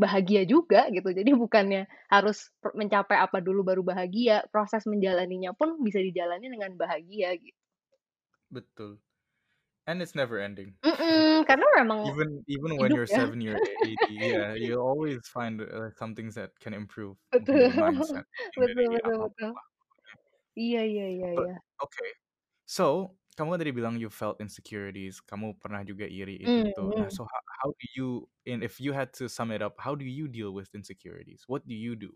bahagia juga gitu, jadi bukannya harus mencapai apa dulu baru bahagia, proses menjalaninya pun bisa dijalani dengan bahagia gitu. Betul, and it's never ending. Mhm, karena memang Even even when you're ya. 70 or 80, yeah, you'll always find, uh, some things that can improve, Betul, mindset, betul betul betul. Iya iya iya iya. okay, so kamu kan tadi bilang you felt insecurities, kamu pernah juga iri Mmm, itu-itu. Nah, mhm. so ho how do you and if you had to sum it up, how do you deal with insecurities? What do you do?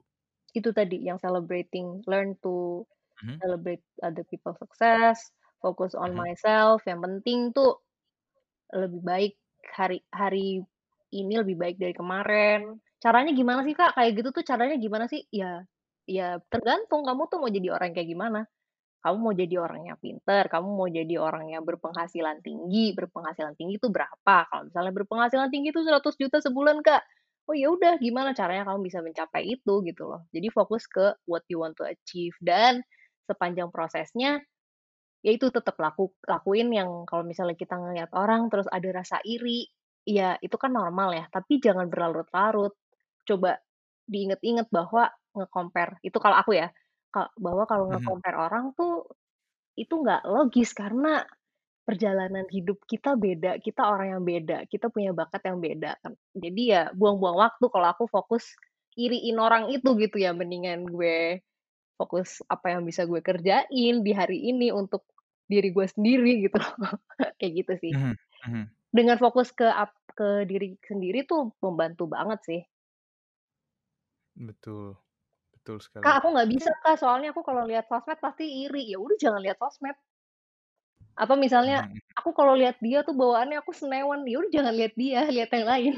Itu tadi yang celebrating, learn to Mhm. celebrate other people success, fokus on Mhm. myself, yang penting tuh lebih baik hari hari ini lebih baik dari kemarin. Caranya gimana sih, Kak? Kayak gitu tuh caranya gimana sih? Ya ya tergantung kamu tuh mau jadi orang kayak gimana. Kamu mau jadi orang yang pinter, kamu mau jadi orang yang berpenghasilan tinggi, berpenghasilan tinggi itu berapa? Kalau misalnya berpenghasilan tinggi itu 100 juta sebulan, Kak. Oh ya udah gimana caranya kamu bisa mencapai itu gitu loh. Jadi fokus ke what you want to achieve dan sepanjang prosesnya ya itu tetap laku lakuin yang kalau misalnya kita ngelihat orang terus ada rasa iri, ya itu kan normal ya, tapi jangan berlarut-larut. Coba diinget-inget bahwa nge-compare itu kalau aku ya, ka bahwa kalau Mhm. nge-compare orang tuh itu nggak logis karena perjalanan hidup kita beda, kita orang yang beda, kita punya bakat yang beda kan. Jadi ya buang-buang waktu kalau aku fokus iriin orang itu gitu ya, mendingan gue fokus apa yang bisa gue kerjain di hari ini untuk diri gue sendiri gitu loh, kayak gitu sih. Mhm mhm. Dengan fokus ke ap ke diri sendiri tuh membantu banget sih. Betul, betul sekali. Kak, aku nggak bisa, Kak, soalnya aku kalau lihat sosmed pasti iri, ya udah jangan lihat sosmed. Atau misalnya Mhm aku kalau lihat dia tuh bawaannya aku senewan, ya udah jangan lihat dia, lihat yang lain.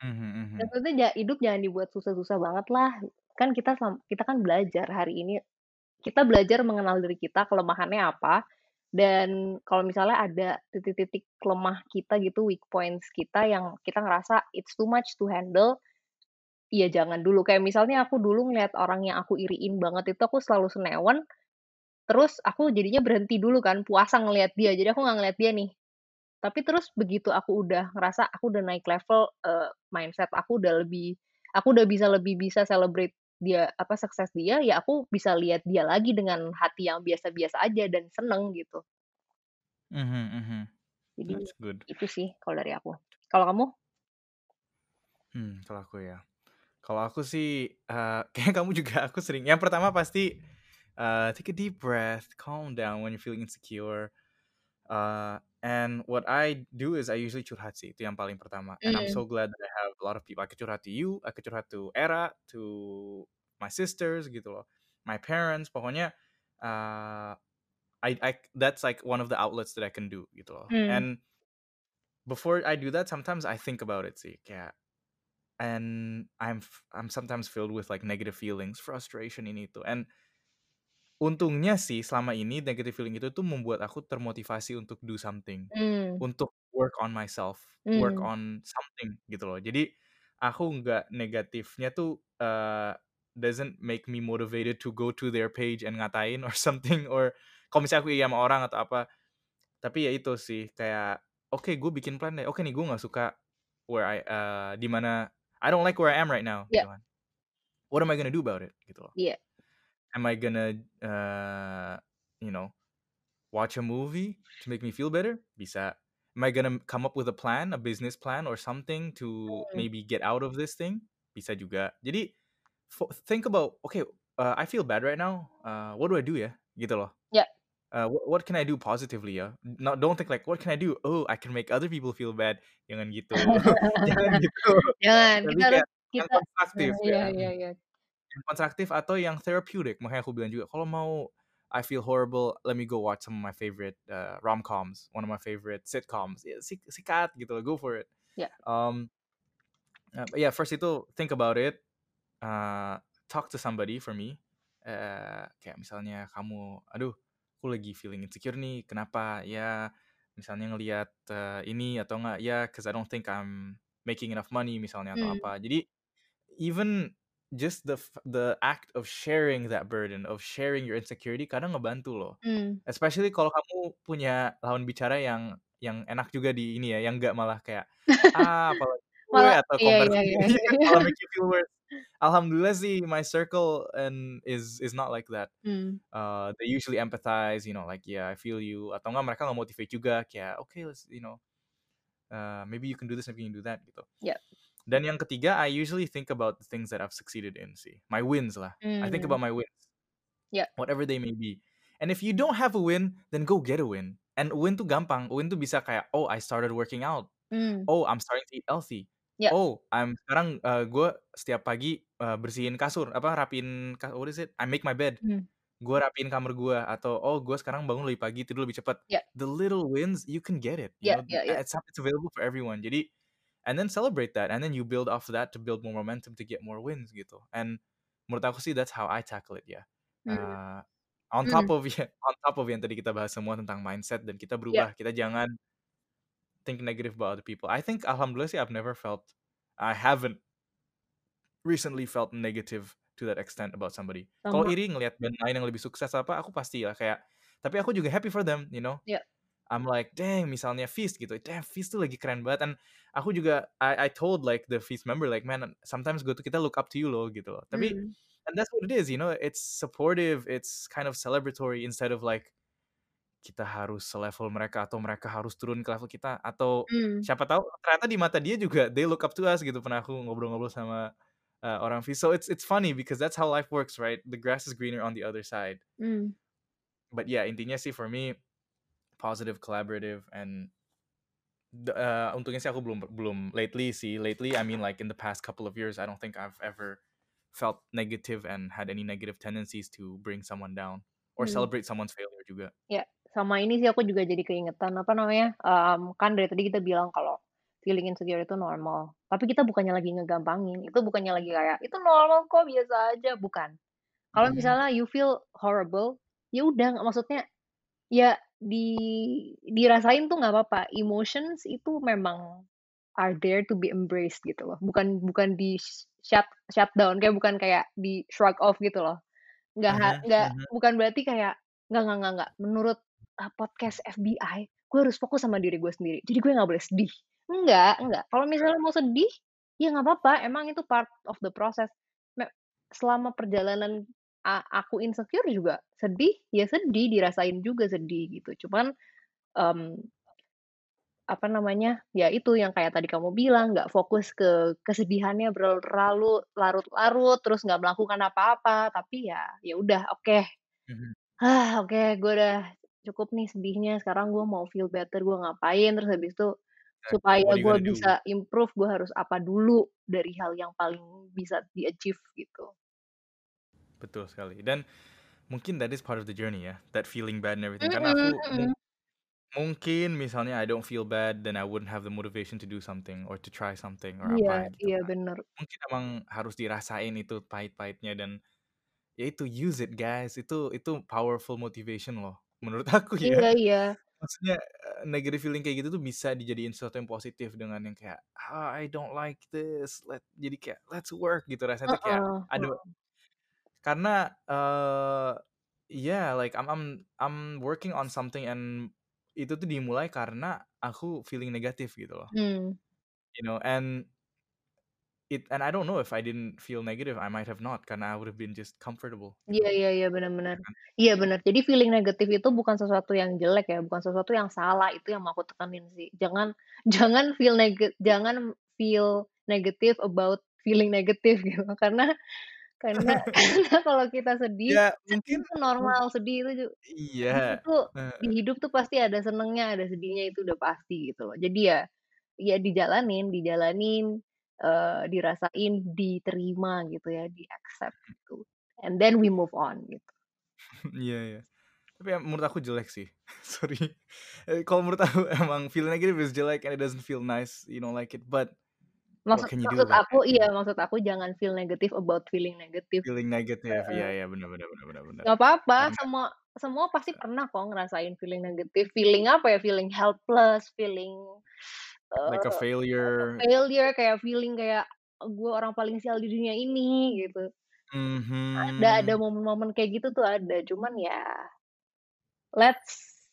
mhm. Maksudnya hidup jangan dibuat susah-susah banget lah. Kan kita kita kan belajar hari ini, kita belajar mengenal diri kita, kelemahannya apa, dan kalau misalnya ada titik-titik lemah kita gitu, weak points kita yang kita ngerasa it's too much to handle, ya jangan dulu. Kayak misalnya aku dulu ngeliat orang yang aku iriin banget itu, aku selalu senewan, terus aku jadinya berhenti dulu kan, puasa ngelihat dia, jadi aku nggak ngelihat dia nih. Tapi terus begitu aku udah ngerasa aku udah naik level, eee, mindset aku udah lebih aku udah bisa lebih bisa celebrate dia apa, sukses dia, ya aku bisa lihat dia lagi dengan hati yang biasa-biasa aja dan seneng gitu. Mhm mhm. Jadi That's good. itu sih kalau dari aku. Kalau kamu? Hmm, kalau aku ya. Kalau aku sih, eee, kayaknya kamu juga aku sering yang pertama pasti, eee, take a deep breath, calm down when you're feeling insecure, eee, and what I do is I usually curhat sih, itu yang paling pertama. And I'm Mmm, so glad that I have a lot of people. I could curhat to you, I could curhat to Era, to my sisters gitu loh, my parents, pokoknya, eee, I I that's like one of the outlets that I can do gitu loh. mmm, And before I do that, sometimes I think about it sih, kayak and I'm I'm sometimes filled with like negative feelings, frustration ini itu. And untungnya sih selama ini negative feeling itu tuh membuat aku termotivasi untuk do something, mmm, untuk work on myself, work mmm, on something gitu loh. Jadi aku nggak negatifnya tuh uh, doesn't make me motivated to go to their page and ngatain or something or kalau misalnya aku iya sama orang atau apa. Tapi ya itu sih kayak oke gue bikin plan deh. Oke nih gue nggak suka where I uh, di mana I don't like where I am right now gitu kan. What am I gonna do about it gitu loh. iya, Am I gonna uh, you know watch a movie to make me feel better? Bisa. Am I gonna come up with a plan, a business plan or something to mmm, maybe get out of this thing? Bisa juga. Jadi think about okay, uh, I feel bad right now. Uh, what do I do ya? Gitu loh. Uh, what, what can I do positively ya? Not don't think like what can I do? Oh, I can make other people feel bad. Jangan gitu. Jangan gitu. jangan, Tapi kita harus yang kita konstruktif iya ya. iya iya, Yang konstruktif atau yang therapeutic. Makanya aku bilang juga kalau mau I feel horrible, let me go watch some of my favorite uh, rom-coms, one of my favorite sitcoms. Ya, sik- sikat gitu loh, go for it. iya, Um, uh, yeah, first itu think about it, uh, talk to somebody for me. Uh, kayak misalnya kamu, aduh, aku lagi feeling insecure nih, kenapa? Ya, misalnya ngelihat uh, ini atau enggak, ya, cause I don't think I'm making enough money misalnya atau mmm, apa. Jadi even just the the act of sharing that burden of sharing your insecurity kadang ngebantu loh mmm, especially kalau kamu punya lawan bicara yang yang enak juga di ini ya yang nggak malah kayak ah apalagi gue malah atau iya iya iya, kan malah make you feel worse alhamdulillah sih my circle and is is not like that mmm, uh, they usually empathize you know like yeah I feel you atau enggak mereka nggak motivate juga kayak okay let's you know uh, maybe you can do this maybe you can do that gitu iya, dan yang ketiga, I usually think about the things that I've succeeded in sih. My wins lah. I think mmm, about my wins, yeah whatever they may be. And if you don't have a win, then go get a win. And win tuh gampang. Win tuh bisa kayak, oh, I started working out. mmm, Oh, I'm starting to eat healthy. Iya, Oh, I'm sekarang uh, gue setiap pagi uh, bersihin kasur, apa rapiin, ka- what is it? I make my bed. mmm, gue rapiin kamar gue atau oh gue sekarang bangun lebih pagi tidur lebih cepat Ya. the little wins you can get it you Ya, know ya, ya. it's it's available for everyone jadi and then celebrate that and then you build off that to build more momentum to get more wins gitu and menurut aku sih that's how I tackle it ya Hmm. Uh, on Hmm. top of ya on top of yang tadi kita bahas semua tentang mindset dan kita berubah kita jangan think negative about other people. I think alhamdulillah I've never felt I haven't recently felt negative to that extent about somebody. Kalau iri ngelihat band lain yang lebih sukses apa aku pasti lah kayak tapi aku juga happy for them you know? Ya. I'm like dang misalnya Feast gitu. Damn Feast tuh lagi keren banget. And aku juga I I told like the Feast member like man sometimes gue tuh kita look up to you loh gitu loh. Tapi Hmm. and that's what it is you know? It's supportive it's kind of celebratory instead of like kita harus selevel mereka atau mereka harus turun ke level kita atau Hmm. siapa tahu ternyata di mata dia juga they look up to us gitu pernah aku ngobrol-ngobrol sama uh, orang Feast so it's it's funny because that's how life works right the grass is greener on the other side Hmm. but yeah intinya sih for me positive collaborative and uh, untungnya sih aku belum belum lately sih lately I mean like in the past couple of years I don't think I've ever felt negative and had any negative tendencies to bring someone down or Hmm. celebrate someone's failure juga sama ini sih aku juga jadi keingetan apa namanya em, kan dari tadi kita bilang kalau feeling insecure itu normal tapi kita bukannya lagi ngegampangin itu bukannya lagi kayak itu normal kok biasa aja bukan kalau Mhm. misalnya you feel horrible ya udah nggak- maksudnya ya di dirasain tuh nggak apa-apa emotions itu memang are there to be embraced gitu loh bukan bukan di shut shut down kayak bukan kayak di shrug off gitu loh nggak ha- Mhm, nggak mhm. bukan berarti kayak nggak nggak nggak nggak menurut uh, podcast FBI gue harus fokus sama diri gue sendiri. Jadi gue nggak boleh sedih. Enggak enggak kalau misalnya mau sedih ya nggak apa-apa. Emang itu part of the process. Selama perjalanan aku insecure juga sedih ya sedih. Dirasain juga sedih gitu. Cuman em, apa namanya ya itu yang kayak tadi kamu bilang nggak fokus ke kesedihannya berlalu larut-larut terus nggak melakukan apa-apa. Tapi ya ya udah oke. Mhm. ah oke gue udah cukup nih sedihnya sekarang gue mau feel better gue ngapain terus habis itu Exactly. supaya gue gonna do? bisa improve gue harus apa dulu dari hal yang paling bisa di achieve gitu Betul sekali. Dan mungkin that is part of the journey ya, that feeling bad and everything. Karena aku Mm-mm, mu- mm-mm. mungkin misalnya I don't feel bad, then I wouldn't have the motivation to do something or to try something or iya apa gitu iya kan. bener Mungkin emang harus dirasain itu pahit-pahitnya dan ya itu use it guys. Itu itu powerful motivation loh. Menurut aku ya. iya iya Maksudnya negative feeling kayak gitu tuh bisa dijadiin sesuatu yang positif dengan yang kayak ah, I don't like this. Let jadi kayak let's work gitu rasanya tuh kayak heeh. karena eh yeah like I'm I'm I'm working on something and itu tuh dimulai karena aku feeling negatif gitu loh Hmm. you know and it and I don't know if I didn't feel negative I might have not karena I would have been just comfortable Iya gitu iya iya ya benar-benar. kan Iya benar. Jadi feeling negatif itu bukan sesuatu yang jelek ya, bukan sesuatu yang salah. Itu yang mau aku tekanin sih. Jangan jangan feel neg jangan feel negative about feeling negative gitu. Karena karena karena kalau kita sedih, ya sedih mungkin itu normal, sedih itu ju- iya itu di hidup tuh pasti ada senengnya, ada sedihnya itu udah pasti gitu loh. Jadi ya ya dijalanin, dijalanin, eh, dirasain, diterima gitu ya, di accept gitu. And then we move on gitu. iya iya tapi ya, menurut aku jelek sih sorry Eh, kalau menurut aku emang feel negative is jelek and it doesn't feel nice you don't like it but Maksud do maksud about aku iya, maksud aku jangan feel negative about feeling negative. feeling negative iya iya benar benar benar benar benar Nggak apa-apa, karena semua semua pasti pernah kok ngerasain feeling negatif. Feeling apa ya? Feeling helpless, feeling like a failure failure, kayak feeling kayak gue orang paling sial di dunia ini gitu. Ada ada Mhm. momen-momen kayak gitu tuh ada. Cuman ya let's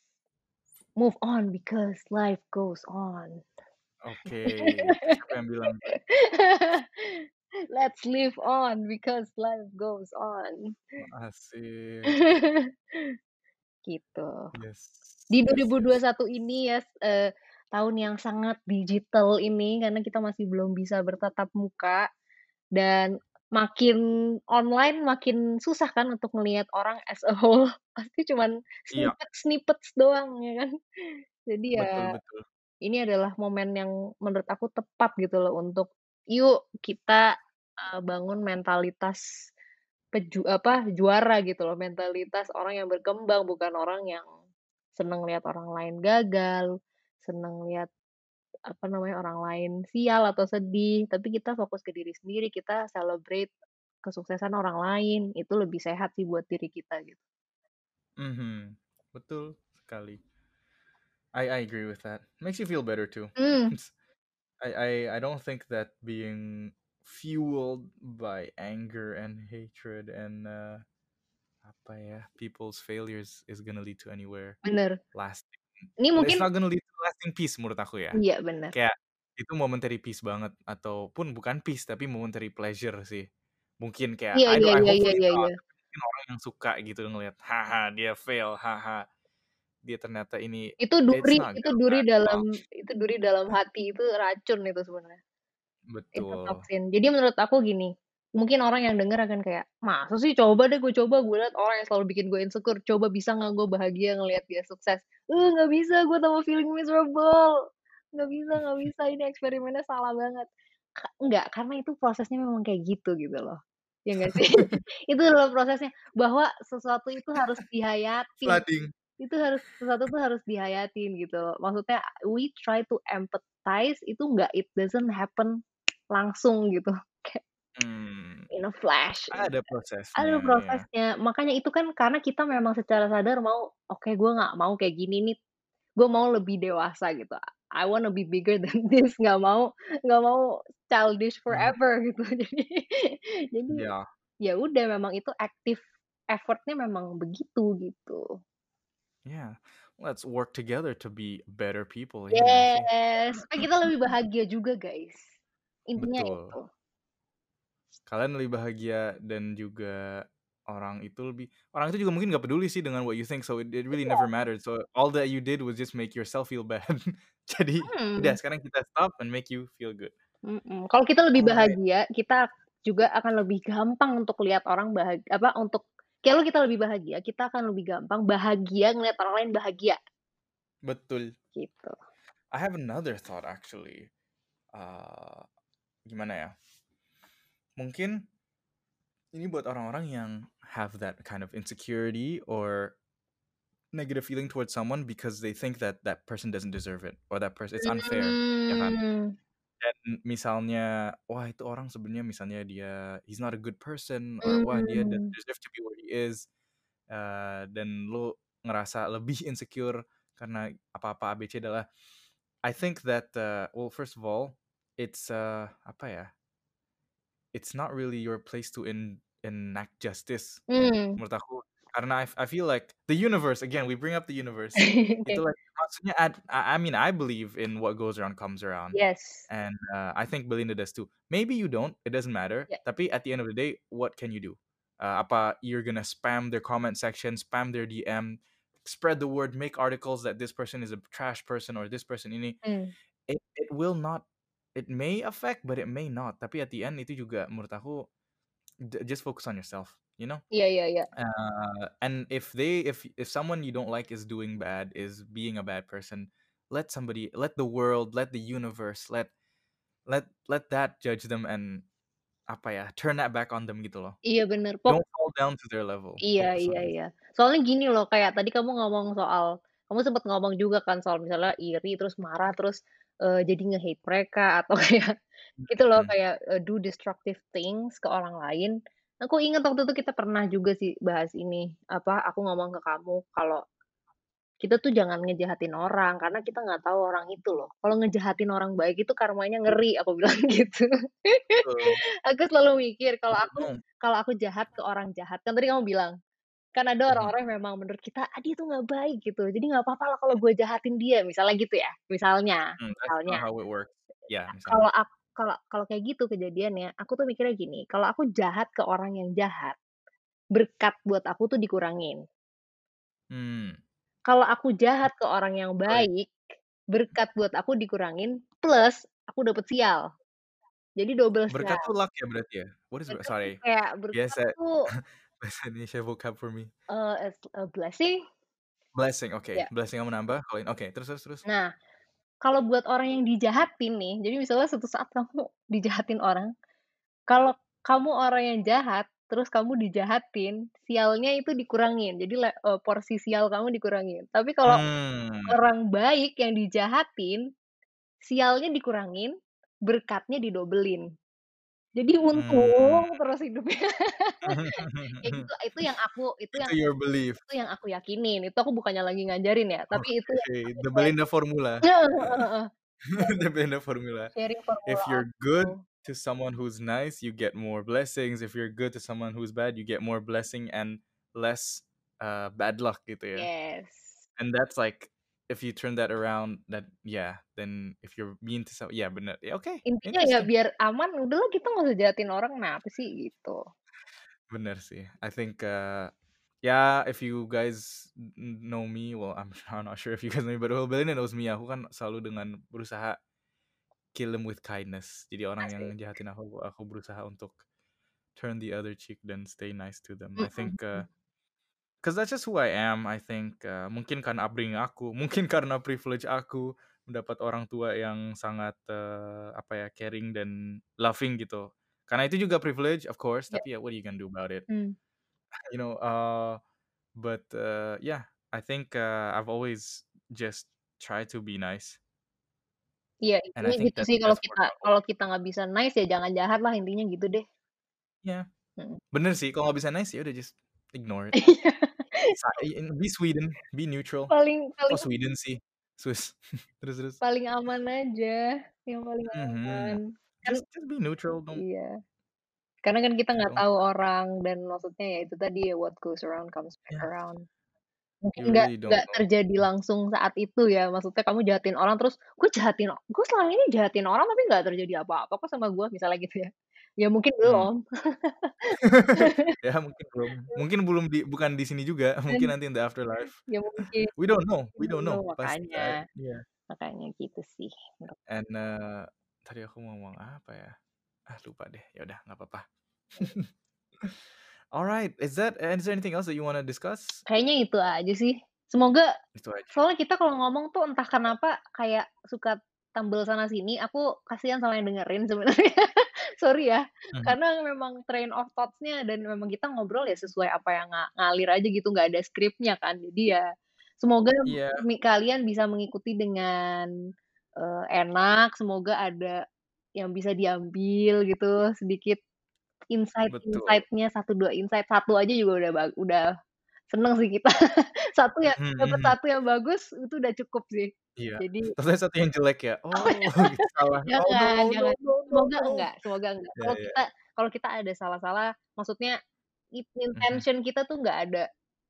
move on because life goes on. Oke, siapa yang bilang? Let's live on because life goes on. Asik. Gitu. Yes, Di yes, yes. 2021 ini ya, eee, tahun yang sangat digital ini karena kita masih belum bisa bertatap muka dan makin online makin susah kan untuk ngelihat orang as a whole. Pasti cuman Iya, snippets-snippets doang ya kan. Jadi betul ya betul. ini adalah momen yang menurut aku tepat gitu loh untuk, yuk kita, eee, bangun mentalitas peju apa, juara gitu loh, mentalitas orang yang berkembang, bukan orang yang seneng lihat orang lain gagal, seneng lihat, apa namanya, orang lain sial atau sedih, tapi kita fokus ke diri sendiri, kita celebrate kesuksesan orang lain, itu lebih sehat sih buat diri kita gitu. Mhm, betul sekali. I I agree with that. Makes you feel better too. Mmm. I I I don't think that being fueled by anger and hatred and uh, apa ya, people's failures is gonna lead to anywhere Bener. lasting. Ini It's mungkin not gonna lead to lasting peace menurut aku ya. Iya, bener. Kayak itu momentary peace banget ataupun bukan peace tapi momentary pleasure sih. Mungkin kayak Iya I iya I iya iya iya iya. mungkin orang yang suka gitu ngelihat, "Haha, dia fail, haha, dia ternyata ini" Itu duri itu duri last dalam long. itu duri dalam hati, itu racun itu sebenarnya. Itu Betul. toksin. Jadi menurut aku gini, mungkin orang yang denger akan kayak, "Masa sih? Coba deh gue coba, gue lihat orang yang selalu bikin gue insecure, coba bisa nggak gue bahagia ngelihat dia sukses?" "Uh, nggak bisa, gue tambah feeling miserable. Nggak bisa nggak bisa, ini eksperimennya salah banget." Enggak, karena itu prosesnya memang kayak gitu, gitu loh. Ya nggak sih? Itu adalah prosesnya, bahwa sesuatu itu harus dihayatin. Flooding. Itu harus sesuatu tuh harus dihayatin gitu loh. Maksudnya we try to empathize itu nggak it doesn't happen langsung gitu. Mmm. in a flash. Ada Ada prosesnya, iya. prosesnya. Makanya itu kan karena kita memang secara sadar mau, "Oke, gue nggak mau kayak gini nih, gue mau lebih dewasa," gitu. I wanna be bigger than this, nggak mau nggak mau childish Mhm. forever gitu. Jadi jadi Iya. ya udah memang itu active effort-nya memang begitu, gitu. Yeah, let's work together to be better people, ya nggak sih? Yes, supaya kita lebih bahagia juga, guys. Intinya Betul. itu. Kalian lebih bahagia dan juga orang itu lebih orang itu juga mungkin nggak peduli sih dengan what you think, so it it really never Iya. mattered. So all that you did was just make yourself feel bad. Jadi udah Mmm. sekarang kita stop and make you feel good. Mhm. Kalau kita lebih bahagia, kita juga akan lebih gampang untuk lihat orang bahag apa, untuk kalau kita lebih bahagia, kita akan lebih gampang bahagia ngelihat orang lain bahagia. Betul. Gitu. I have another thought actually. Uh, gimana ya? Mungkin ini buat orang-orang yang have that kind of insecurity or negative feeling towards someone because they think that that person doesn't deserve it or that person it's unfair, ya kan? Mmm. Dan misalnya, wah itu orang sebenarnya misalnya dia he's not a good person or wah dia doesn't Mmm. deserve to be where he is, eee, dan lu ngerasa lebih insecure karena apa-apa A, B, C adalah I think that, uh, well first of all, it's, uh, apa ya, it's not really your place to en enact justice Mmm. menurut aku. Karena I I feel like the universe, again we bring up the universe, itu like maksudnya I I mean I believe in what goes around comes around, Yes. and, uh, I think Belinda does too. Maybe you don't, it doesn't matter, Ya. tapi at the end of the day, what can you do? Uh, apa you're gonna spam their comment section, spam their DM, spread the word, make articles that this person is a trash person or this person ini. Mmm. It it will not it may affect, but it may not. Tapi at the end itu juga menurut aku just focus on yourself, you know? Iya iya iya. Uh, and if they if if someone you don't like is doing bad, is being a bad person, let somebody let the world, let the universe, let let let that judge them and apa ya, turn that back on them gitu loh. Iya bener. Pok Don't fall down to their level, Iya iya iya. Soalnya gini loh, kayak tadi kamu ngomong soal kamu sempet ngomong juga kan soal misalnya iri, terus marah, terus, eee, jadi nge-hate mereka atau kayak gitu loh, kayak, eee, do destructive things ke orang lain. Aku inget waktu itu kita pernah juga sih bahas ini, apa, aku ngomong ke kamu kalau kita tuh jangan ngejahatin orang, karena kita nggak tahu orang itu loh. Kalau ngejahatin orang baik itu karmanya ngeri, aku bilang gitu. Aku selalu mikir kalau aku kalau aku jahat ke orang jahat, kan tadi kamu bilang, kan ada Mhm. orang-orang yang memang menurut kita, "Ah, dia tuh nggak baik," gitu. Jadi nggak apa-apa lah kalau gue jahatin dia, misalnya gitu ya, misalnya Hmm, that's misalnya. not how it works. Ya, Kalau ak kalau kalau kayak gitu kejadiannya, aku tuh mikirnya gini, kalau aku jahat ke orang yang jahat, berkat buat aku tuh dikurangin. Mmm. Kalau aku jahat ke orang yang Baik. berkat buat aku dikurangin, plus aku dapet sial. Jadi double Berkat sial. tuh luck ya berarti ya? What is Berkat sorry, kayak berkat biasa tuh bahasa Indonesia vocab for me. eee, it's a blessing. Blessing, oke. Ya. Blessing yang menambah, kalau ini oke, terus terus terus? Nah, kalau buat orang yang dijahatin nih, jadi misalnya suatu saat kamu dijahatin orang, kalau kamu orang yang jahat, terus kamu dijahatin, sialnya itu dikurangin. Jadi eee, porsi sial kamu dikurangin. Tapi kalau Mmm. orang baik yang dijahatin, sialnya dikurangin, berkatnya didobelin. Jadi Mmm. untung terus hidupnya. Gitu, itu yang aku itu Itu yang your belief. itu yang aku yakinin. Itu aku bukannya lagi ngajarin ya, tapi itu yang Oke, aku the Belinda formula. The Belinda formula. Formula If you're good to someone who's nice, you get more blessings. If you're good to someone who's bad, you get more blessing and less uh, bad luck gitu ya. Yes. And that's like if you turn that around, that yeah, then if you're mean to some, yeah bener. Ya oke, Intinya ya biar aman, udahlah kita nggak usah jahatin orang, kenapa sih, gitu. Bener sih. I think uh, yeah, if you guys know me, well I'm, I'm not sure if you guys know me, but well, Belinda knows me. Aku kan selalu dengan berusaha kill them with kindness. Jadi orang yang Asik. jahatin aku, aku berusaha untuk turn the other cheek dan stay nice to them. I Mhm think uh. Cause that's just who I am. I think uh, mungkin karena upbringing aku, mungkin karena privilege aku mendapat orang tua yang sangat uh, apa ya caring dan loving gitu. Karena itu juga privilege, of course. Ya. Tapi ya, what are you gonna do about it? Mmm. You know. Uh, but uh, yeah, I think uh, I've always just try to be nice, Iya, and I intinya think gitu sih kalau kita kalau kita nggak bisa nice ya jangan jahat lah, intinya gitu deh. Yeah, Mhm. bener sih. Kalau nggak bisa nice ya udah just ignore it. Be Sweden, be neutral. Paling Oh paling Sweden sih, Swiss. terus terus. paling aman aja, yang paling Mhm. aman. Kan Just just be neutral, don't iya. Karena kan kita nggak tahu orang dan maksudnya ya itu tadi ya what goes around comes back yeah, around. Mungkin nggak really nggak terjadi langsung saat itu ya, maksudnya kamu jahatin orang terus, "Gue jahatin gue selama ini jahatin orang tapi nggak terjadi apa-apa kok sama gue," misalnya gitu ya. Ya mungkin Hmm. belum. ya mungkin belum, mungkin belum di bukan di sini juga, mungkin nanti in the afterlife. Ya mungkin, We don't know, we don't know. Pasti makanya. ada. Yeah. Makanya gitu sih And uh, tadi aku mau ngomong apa ya? Ah lupa deh. Ya udah nggak apa-apa. Alright, is that is there anything else that you want to discuss? Kayaknya itu aja sih. Semoga Itu aja. soalnya kita kalau ngomong tuh entah kenapa kayak suka tambal sana sini, aku kasihan sama yang dengerin sebenarnya. Sorry ya, Mhm. karena memang train of thoughts-nya dan memang kita ngobrol ya sesuai apa yang nga ngalir aja gitu, nggak ada skripnya kan. Jadi ya semoga mi kalian bisa mengikuti dengan, eee, enak, semoga ada yang bisa diambil gitu, sedikit betul. insight-insight-nya, 1, 2 insight, 1 aja juga udah udah seneng sih kita. Satu ya Mhm, dapat mhm. 1 yang bagus, itu udah cukup sih. Iya. Jadi Terus satu yang jelek ya. Oh Oh, gitu salah. Oh no, jangan no, jangan. no, no, Semoga no. enggak semoga enggak. Ya, Kalau ya. kita kalau kita ada salah-salah, maksudnya Mhm. intention kita tuh nggak ada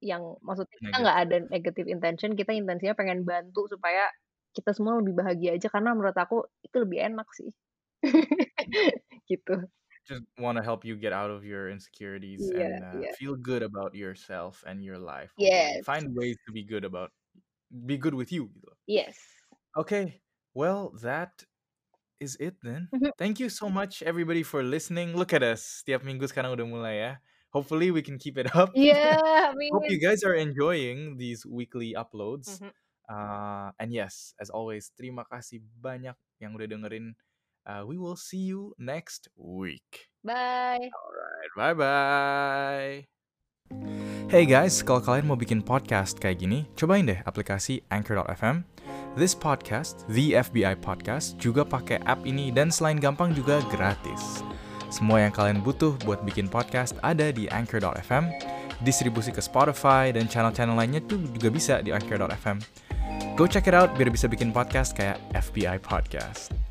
yang maksudnya kita nggak ada negative intention, kita intensinya pengen bantu supaya kita semua lebih bahagia aja, karena menurut aku itu lebih enak sih. Gitu. Just wanna help you get out of your insecurities Iya and uh, iya. feel good about yourself and your life. Yeah. Find ways to be good about, be good with you. Yes. Okay, well that is it then. Mhm. Thank you so much everybody for listening. Look at us, tiap minggu sekarang udah mulai ya. Hopefully we can keep it up. Iya, Hope you guys are enjoying these weekly uploads. Mhm. Uh, and yes, as always, terima kasih banyak yang udah dengerin. Uh, we will see you next week. Bye. Alright, bye bye. Hey guys, kalau kalian mau bikin podcast kayak gini, cobain deh aplikasi Anchor.fm. This podcast, The FBI Podcast, juga pakai app ini dan selain gampang juga gratis. Semua yang kalian butuh buat bikin podcast ada di Anchor.fm. Distribusi ke Spotify dan channel-channel lainnya tuh juga bisa di Anchor.fm. Go check it out biar bisa bikin podcast kayak FBI Podcast.